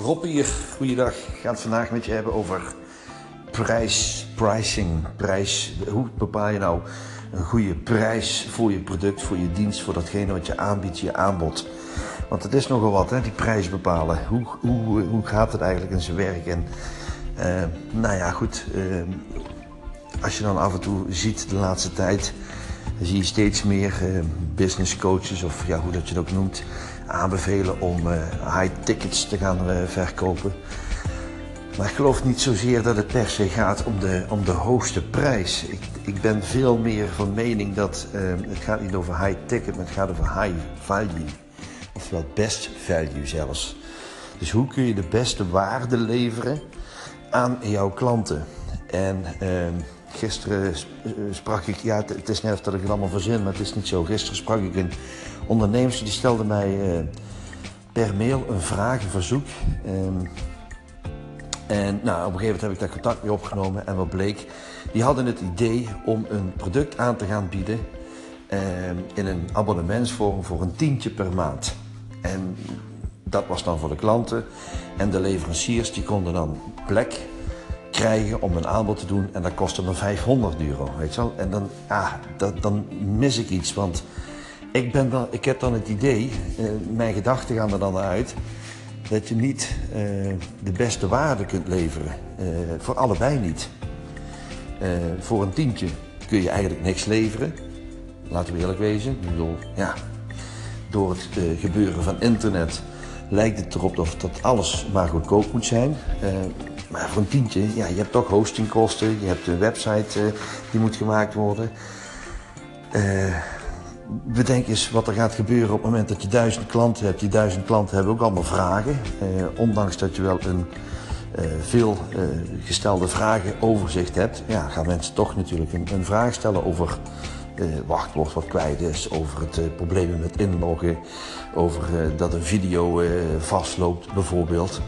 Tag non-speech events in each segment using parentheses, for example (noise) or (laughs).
Rob hier, goeiedag. Ik ga het vandaag met je hebben over prijs, pricing, prijs. Hoe bepaal je nou een goede prijs voor je product, voor je dienst, voor datgene wat je aanbiedt, je aanbod? Want het is nogal wat, hè, die prijs bepalen. Hoe, hoe, hoe gaat het eigenlijk in zijn werk? En uh, nou ja, goed. Uh, als je dan af en toe ziet de laatste tijd, zie je steeds meer uh, business coaches, of ja, hoe dat je het ook noemt, aanbevelen om high tickets te gaan verkopen. Maar ik geloof niet zozeer dat het per se gaat om de, om de hoogste prijs. Ik, ik ben veel meer van mening dat het gaat niet over high ticket, maar het gaat over high value. Oftewel best value zelfs. Dus hoe kun je de beste waarde leveren aan jouw klanten? En uh, gisteren sprak ik, ja, het is net dat ik het allemaal verzin, maar het is niet zo. Gisteren sprak ik een ondernemer die stelde mij uh, per mail een vraag, een verzoek. Um, en nou, op een gegeven moment heb ik daar contact mee opgenomen en wat bleek, die hadden het idee om een product aan te gaan bieden uh, in een abonnementsvorm voor een tientje per maand. En dat was dan voor de klanten. En de leveranciers die konden dan plek krijgen om een aanbod te doen. En dat kostte dan 500 euro, weet je wel. En dan, ah, dan mis ik iets, want ik, ben dan, ik heb dan het idee, eh, mijn gedachten gaan er dan uit, dat je niet eh, de beste waarde kunt leveren. Eh, voor allebei niet. Voor een tientje kun je eigenlijk niks leveren. Laten we eerlijk wezen. Ik bedoel, ja, door het gebeuren van internet lijkt het erop dat alles maar goedkoop moet zijn. Maar voor een tientje, ja, je hebt toch hostingkosten, je hebt een website uh, die moet gemaakt worden. bedenk eens wat er gaat gebeuren op het moment dat je duizend klanten hebt. Die duizend klanten hebben ook allemaal vragen. ondanks dat je wel een veel gestelde vragen overzicht hebt, ja, gaan mensen toch natuurlijk een, een vraag stellen over wachtwoord wat kwijt is, over het problemen met inloggen, over dat een video vastloopt bijvoorbeeld.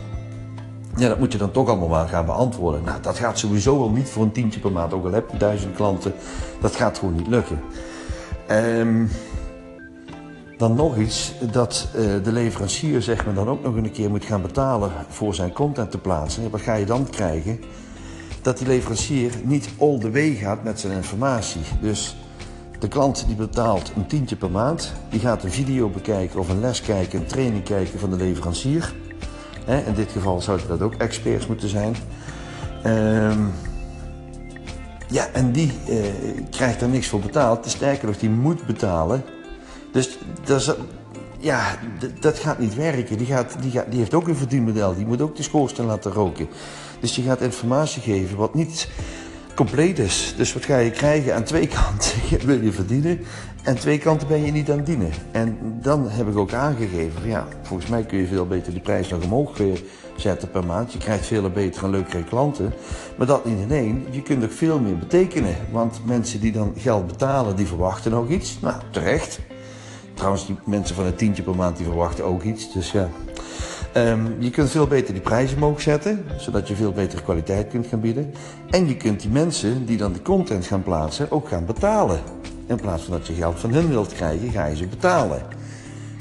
Ja, dat moet je dan toch allemaal maar gaan beantwoorden. Nou, dat gaat sowieso wel niet voor een tientje per maand, ook al heb je duizend klanten. Dat gaat gewoon niet lukken. Um, dan nog iets, dat de leverancier zeg maar dan ook nog een keer moet gaan betalen voor zijn content te plaatsen. Wat ga je dan krijgen? Dat die leverancier niet all the way gaat met zijn informatie. Dus de klant die betaalt een tientje per maand. Die gaat een video bekijken of een les kijken, een training kijken van de leverancier. In dit geval zouden dat ook experts moeten zijn. Um, ja, en die uh, krijgt er niks voor betaald. Sterker nog, die moet betalen. Dus dat, is, ja, dat gaat niet werken. Die, gaat, die, gaat, die heeft ook een verdienmodel. Die moet ook de schoorsteen laten roken. Dus je gaat informatie geven wat niet compleet is. Dus wat ga je krijgen? Aan twee kanten (laughs) wil je verdienen en twee kanten ben je niet aan het dienen. En dan heb ik ook aangegeven, ja, volgens mij kun je veel beter de prijs nog omhoog zetten per maand. Je krijgt veel betere en leukere klanten. Maar dat niet in één, je kunt ook veel meer betekenen. Want mensen die dan geld betalen, die verwachten ook iets. Nou, terecht. Trouwens, die mensen van een tientje per maand, die verwachten ook iets. Dus ja, Um, je kunt veel beter die prijzen omhoog zetten, zodat je veel betere kwaliteit kunt gaan bieden. En je kunt die mensen die dan de content gaan plaatsen ook gaan betalen. In plaats van dat je geld van hen wilt krijgen, ga je ze betalen.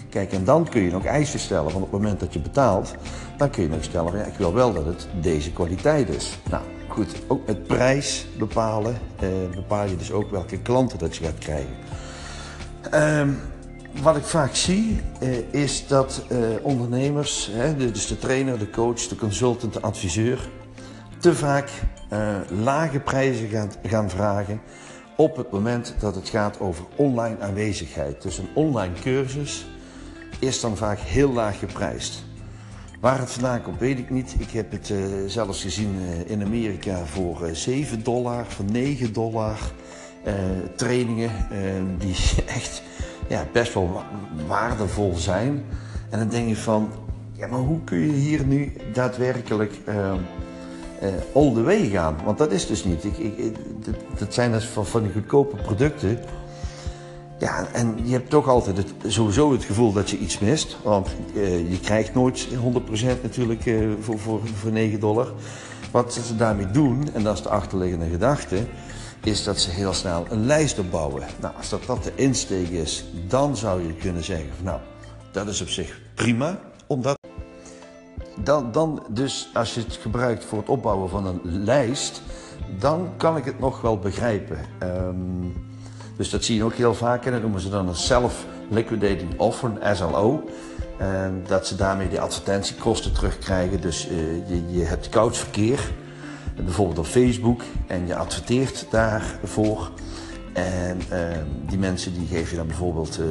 Kijk, en dan kun je nog eisen stellen. Want op het moment dat je betaalt, dan kun je nog stellen: ja, ik wil wel dat het deze kwaliteit is. Nou goed, ook met prijs bepalen, eh, bepaal je dus ook welke klanten dat je gaat krijgen. Um, wat ik vaak zie uh, is dat uh, ondernemers, hè, dus de trainer, de coach, de consultant, de adviseur, te vaak uh, lage prijzen gaan, gaan, vragen op het moment dat het gaat over online aanwezigheid. Dus een online cursus is dan vaak heel laag geprijsd. Waar het vandaan komt, weet ik niet. Ik heb het zelfs gezien in Amerika voor 7 dollar, voor 9 dollar. trainingen die (laughs) echt ja, best wel waardevol zijn. En dan denk je van, ja, maar hoe kun je hier nu daadwerkelijk uh, all the way gaan? Want dat is dus niet. Ik, ik, dat zijn dus van, van die goedkope producten. Ja, en je hebt toch altijd sowieso het gevoel dat je iets mist. Want uh, je krijgt nooit 100% natuurlijk uh, voor, voor, voor 9 dollar. Wat ze daarmee doen, en dat is de achterliggende gedachte is dat ze heel snel een lijst opbouwen. Nou, als dat, dat de insteek is, dan zou je kunnen zeggen van nou, dat is op zich prima. Omdat dan, dan dus als je het gebruikt voor het opbouwen van een lijst, dan kan ik het nog wel begrijpen. Ehm, dus dat zie je ook heel vaak en dat noemen ze dan een self-liquidating offer, een SLO. Ehm, dat ze daarmee de advertentiekosten terugkrijgen. Dus uh, je, je hebt koud verkeer, bijvoorbeeld op Facebook, en je adverteert daarvoor. En ehm, die mensen die geven je dan bijvoorbeeld uh,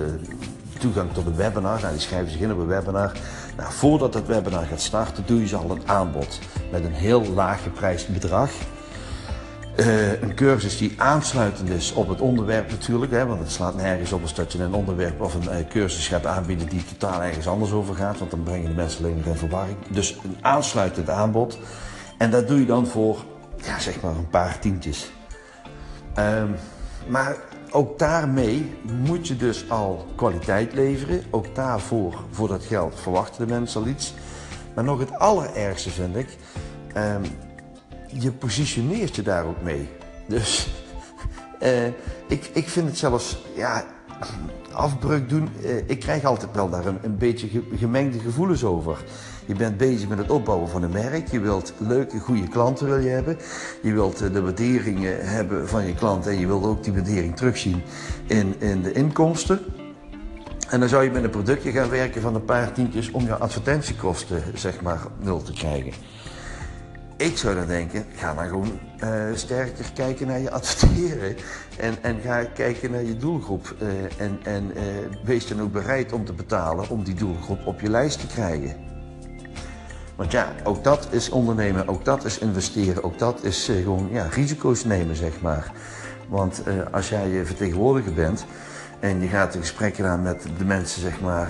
toegang tot een webinar. Nou, die schrijven zich in op een webinar. Nou, voordat dat webinar gaat starten, doe je ze al een aanbod met een heel laag geprijsd bedrag. Uh, een cursus die aansluitend is op het onderwerp natuurlijk, hè, want het slaat nergens op als dat je een onderwerp of een uh, cursus gaat aanbieden die totaal ergens anders over gaat, want dan brengen de mensen alleen nog in verwarring. Dus een aansluitend aanbod. En dat doe je dan voor, ja, zeg maar een paar tientjes. Um, maar ook daarmee moet je dus al kwaliteit leveren. Ook daarvoor, voor dat geld, verwachten de mensen al iets. Maar nog het allerergste vind ik, um, je positioneert je daar ook mee. Dus uh, (laughs) ik, ik vind het zelfs, ja, afbreuk doen. Uh, ik krijg altijd wel daar een, een beetje gemengde gevoelens over. Je bent bezig met het opbouwen van een merk. Je wilt leuke, goede klanten wil je hebben. Je wilt eh, de waardering hebben van je klant en je wilt ook die waardering terugzien in, in de inkomsten. En dan zou je met een productje gaan werken van een paar tientjes om je advertentiekosten zeg maar nul te krijgen. Ik zou dan denken, ga dan gewoon uh, sterker kijken naar je (laughs) adverteren. En, en ga kijken naar je doelgroep. Uh, en en wees dan ook bereid om te betalen om die doelgroep op je lijst te krijgen. Want ja, ook dat is ondernemen, ook dat is investeren, ook dat is gewoon ja, risico's nemen, zeg maar. Want als jij vertegenwoordiger bent en je gaat een gesprek aan met de mensen, zeg maar,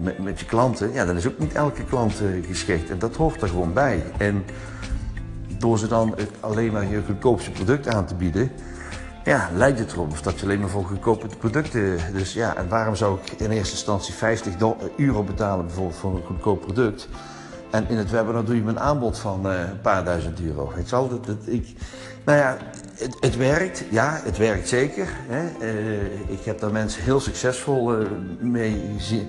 met, met, je klanten, ja, dan is ook niet elke klant geschikt. En dat hoort er gewoon bij. En door ze dan alleen maar je goedkoopste product aan te bieden, ja, lijkt het erop of dat je alleen maar voor goedkope producten. Dus ja, en waarom zou ik in eerste instantie 50 euro betalen bijvoorbeeld voor een goedkoop product? En in het webinar doe je me een aanbod van uh, een paar duizend euro. Weet je wel, dat, ik, nou ja, het, het, werkt. Ja, het werkt zeker. Hè. Uh, ik heb daar mensen heel succesvol uh, mee gezien,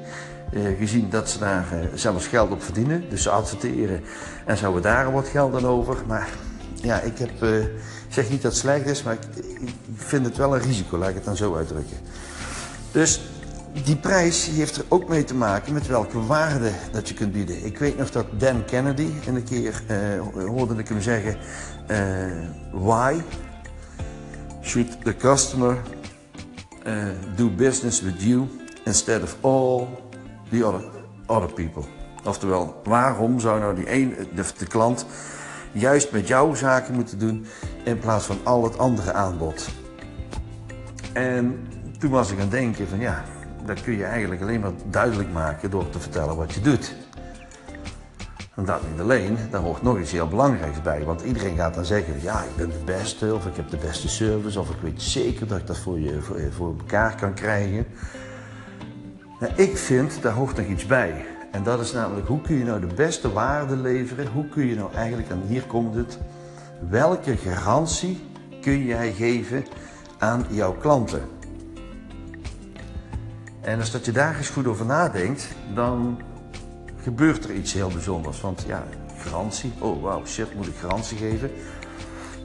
gezien, dat ze daar zelfs geld op verdienen. Dus ze adverteren en ze houden daar wat geld aan over. Maar ja, ik heb, zeg niet dat het slecht is, maar ik, ik vind het wel een risico, laat ik het dan zo uitdrukken. Dus die prijs heeft er ook mee te maken met welke waarde dat je kunt bieden. Ik weet nog dat Dan Kennedy, en een keer uh, hoorde ik hem zeggen: uh, Why should the customer uh, do business with you instead of all the other, other people? Oftewel, waarom zou nou die een, de, de klant juist met jou zaken moeten doen in plaats van al het andere aanbod? En toen was ik aan het denken van ja, dat kun je eigenlijk alleen maar duidelijk maken door te vertellen wat je doet. En dat niet alleen, daar hoort nog iets heel belangrijks bij. Want iedereen gaat dan zeggen, ja, ik ben de beste, of ik heb de beste service, of ik weet zeker dat ik dat voor je voor, voor elkaar kan krijgen. Nou, ik vind, daar hoort nog iets bij. En dat is namelijk, hoe kun je nou de beste waarde leveren? Hoe kun je nou eigenlijk, en hier komt het, welke garantie kun jij geven aan jouw klanten? En als dat je daar eens goed over nadenkt, dan gebeurt er iets heel bijzonders. Want ja, garantie, oh wauw, shit, moet ik garantie geven?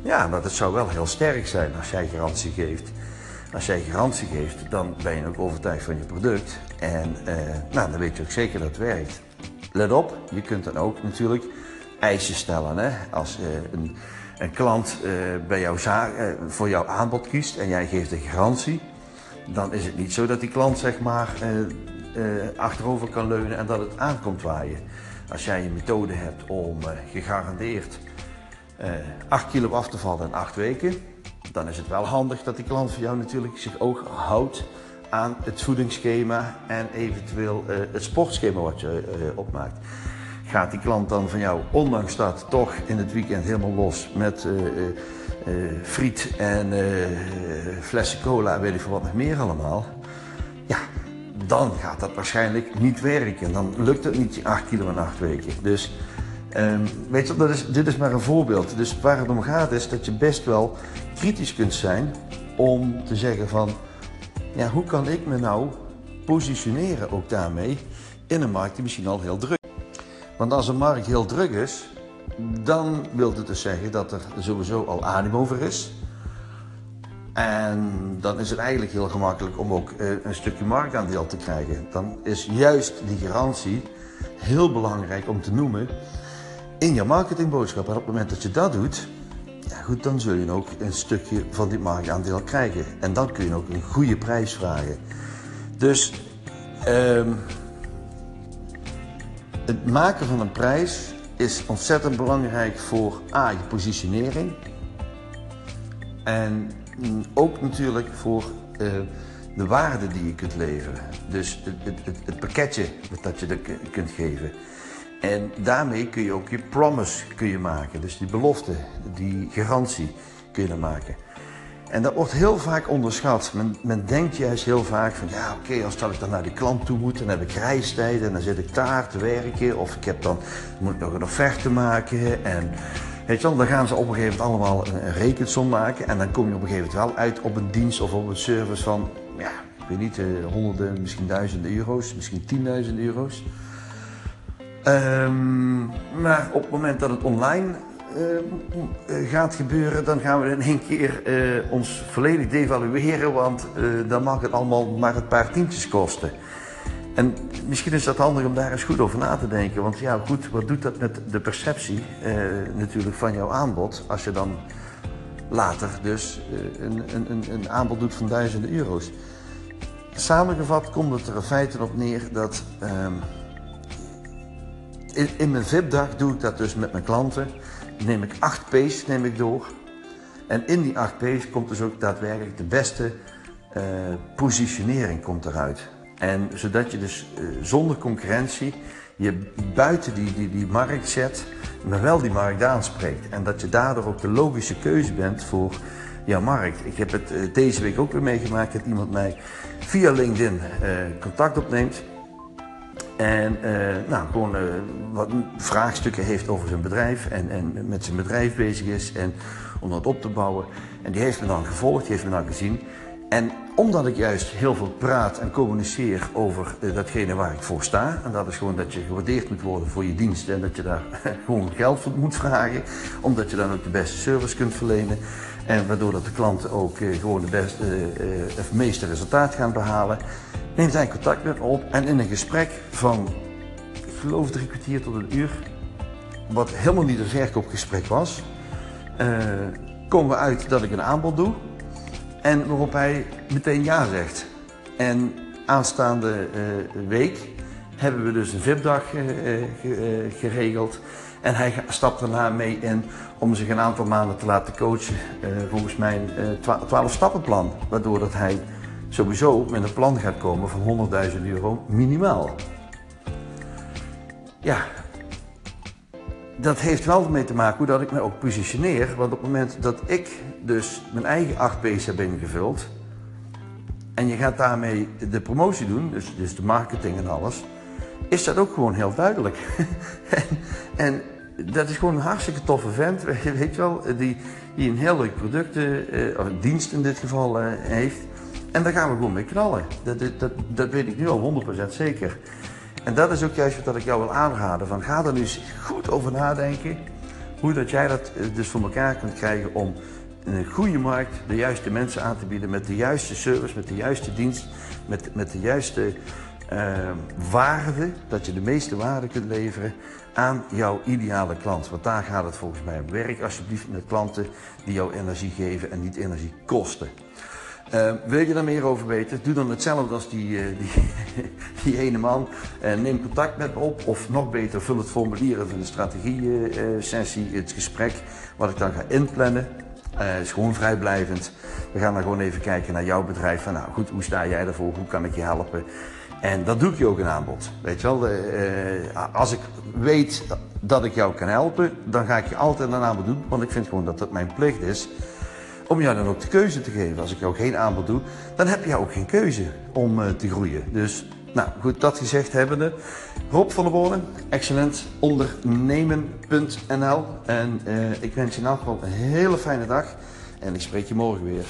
Ja, maar dat zou wel heel sterk zijn als jij garantie geeft. Als jij garantie geeft, dan ben je ook overtuigd van je product. En eh, nou, dan weet je ook zeker dat het werkt. Let op, je kunt dan ook natuurlijk eisen stellen. Hè? Als uh, een, een, klant uh, bij jou uh, voor jouw aanbod kiest en jij geeft een garantie, dan is het niet zo dat die klant zeg maar uh, uh, achterover kan leunen en dat het aankomt waaien. Als jij een methode hebt om uh, gegarandeerd 8 kilo af te vallen in 8 weken, dan is het wel handig dat die klant voor jou natuurlijk zich ook houdt aan het voedingsschema en eventueel het sportschema wat je opmaakt. Gaat die klant dan van jou, ondanks dat, toch in het weekend helemaal los met uh, friet en flessen cola weet ik veel wat nog meer allemaal. Ja, dan gaat dat waarschijnlijk niet werken. Dan lukt het niet 8 kilo in 8 weken. Dus um, weet je, dat is, dit is maar een voorbeeld. Dus waar het om gaat is dat je best wel kritisch kunt zijn om te zeggen van... Ja, hoe kan ik me nou positioneren ook daarmee in een markt die misschien al heel druk Want als een markt heel druk is, dan wil het dus zeggen dat er sowieso al animo voor is. En dan is het eigenlijk heel gemakkelijk om ook eh, een stukje marktaandeel te krijgen. Dan is juist die garantie heel belangrijk om te noemen in je marketingboodschap. En op het moment dat je dat doet, ja goed, dan zul je ook een stukje van die marktaandeel krijgen. En dan kun je ook een goede prijs vragen. Dus um, het maken van een prijs is ontzettend belangrijk voor A, je positionering. En ook natuurlijk voor uh, de waarde die je kunt leveren. Dus het, het, het, het pakketje dat je er kunt geven. En daarmee kun je ook je promise kun je maken. Dus die belofte, die garantie kun je maken. En dat wordt heel vaak onderschat. Men, men denkt juist heel vaak van ja oké, als ik dan naar die klant toe moet, dan heb ik reistijden en dan zit ik daar te werken. Of ik heb dan, moet ik nog een offerte maken. En weet je wel, dan gaan ze op een gegeven moment allemaal een, rekensom maken. En dan kom je op een gegeven moment wel uit op een dienst of op een service van, ja, ik weet niet, eh, honderden, misschien duizenden euro's, misschien tienduizenden euro's. Um, maar op het moment dat het online uh, gaat gebeuren, dan gaan we in één keer uh, ons volledig devalueren, want dan mag het allemaal maar een paar tientjes kosten. En misschien is dat handig om daar eens goed over na te denken, want ja goed, wat doet dat met de perceptie natuurlijk van jouw aanbod als je dan later dus een, een, een aanbod doet van duizenden euro's. Samengevat komt het er in feite op neer dat ehm, in, in mijn VIP-dag doe ik dat dus met mijn klanten neem ik 8 P's neem ik door. En in die 8 P's komt dus ook daadwerkelijk de beste uh, positionering komt eruit. En zodat je dus uh, zonder concurrentie je buiten die, die, die markt zet, maar wel die markt aanspreekt. En dat je daardoor ook de logische keuze bent voor jouw markt. Ik heb het uh, deze week ook weer meegemaakt dat iemand mij via LinkedIn contact opneemt. En uh, nou, gewoon uh, wat vraagstukken heeft over zijn bedrijf en, en met zijn bedrijf bezig is en om dat op te bouwen. En die heeft me dan gevolgd, die heeft me dan gezien. En omdat ik juist heel veel praat en communiceer over uh, datgene waar ik voor sta, en dat is gewoon dat je gewaardeerd moet worden voor je diensten en dat je daar (laughs) gewoon geld voor moet vragen, omdat je dan ook de beste service kunt verlenen. En waardoor dat de klanten ook gewoon de beste, het meeste resultaat gaan behalen neemt hij contact met me op en in een gesprek van, ik geloof drie kwartier tot een uur, wat helemaal niet een verkoopgesprek was, uh, komen we uit dat ik een aanbod doe en waarop hij meteen ja zegt. En aanstaande uh, week hebben we dus een VIP-dag uh, geregeld. En hij stapt daarna mee in om zich een aantal maanden te laten coachen volgens mijn 12-stappenplan. Waardoor dat hij sowieso met een plan gaat komen van 100.000 euro minimaal. Ja, dat heeft wel ermee te maken hoe dat ik me ook positioneer. Want op het moment dat ik dus mijn eigen 8 P's heb ingevuld. En je gaat daarmee de promotie doen, dus, dus de marketing en alles. Is dat ook gewoon heel duidelijk. (laughs) en, dat is gewoon een hartstikke toffe vent, (laughs) weet je wel. Die, die een heel leuk product, eh, of een dienst in dit geval, eh, heeft. En daar gaan we gewoon mee knallen. Dat, dat, dat weet ik nu al 100% zeker. En dat is ook juist wat ik jou wil aanraden. Van, ga er nu eens goed over nadenken. Hoe dat jij dat eh, dus voor elkaar kunt krijgen om in een goede markt de juiste mensen aan te bieden. Met de juiste service, met de juiste dienst, met, met de juiste uh, waarde. Dat je de meeste waarde kunt leveren aan jouw ideale klant. Want daar gaat het volgens mij om. Werk alsjeblieft met klanten die jou energie geven en niet energie kosten. Uh, wil je daar meer over weten? Doe dan hetzelfde als die, uh, die, (laughs) die, ene man. Uh, neem contact met me op. Of nog beter, vul het formulier van de strategie-sessie, het gesprek, wat ik dan ga inplannen. Het is gewoon vrijblijvend. We gaan dan gewoon even kijken naar jouw bedrijf. Van, nou goed, hoe sta jij ervoor? Hoe kan ik je helpen? En dat doe ik je ook een aanbod. Weet je wel, als ik weet dat ik jou kan helpen, dan ga ik je altijd een aanbod doen. Want ik vind gewoon dat dat mijn plicht is om jou dan ook de keuze te geven. Als ik jou geen aanbod doe, dan heb je ook geen keuze om uh, te groeien. Dus, nou goed, dat gezegd hebbende. Rob van der Bonen, excellent ondernemen.nl. En uh, ik wens je in elk geval een hele fijne dag. En ik spreek je morgen weer.